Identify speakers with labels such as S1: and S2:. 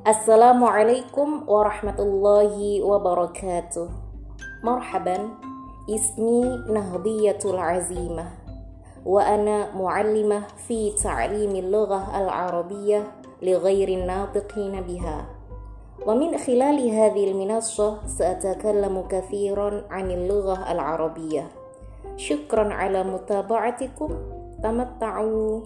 S1: السلام عليكم ورحمة الله وبركاته. مرحبا اسمي نهضية العزيمة وأنا معلمة في تعليم اللغة العربية لغير الناطقين بها. ومن خلال هذه المنصة سأتكلم كثيرا عن اللغة العربية. شكرا على متابعتكم. تمتعوا.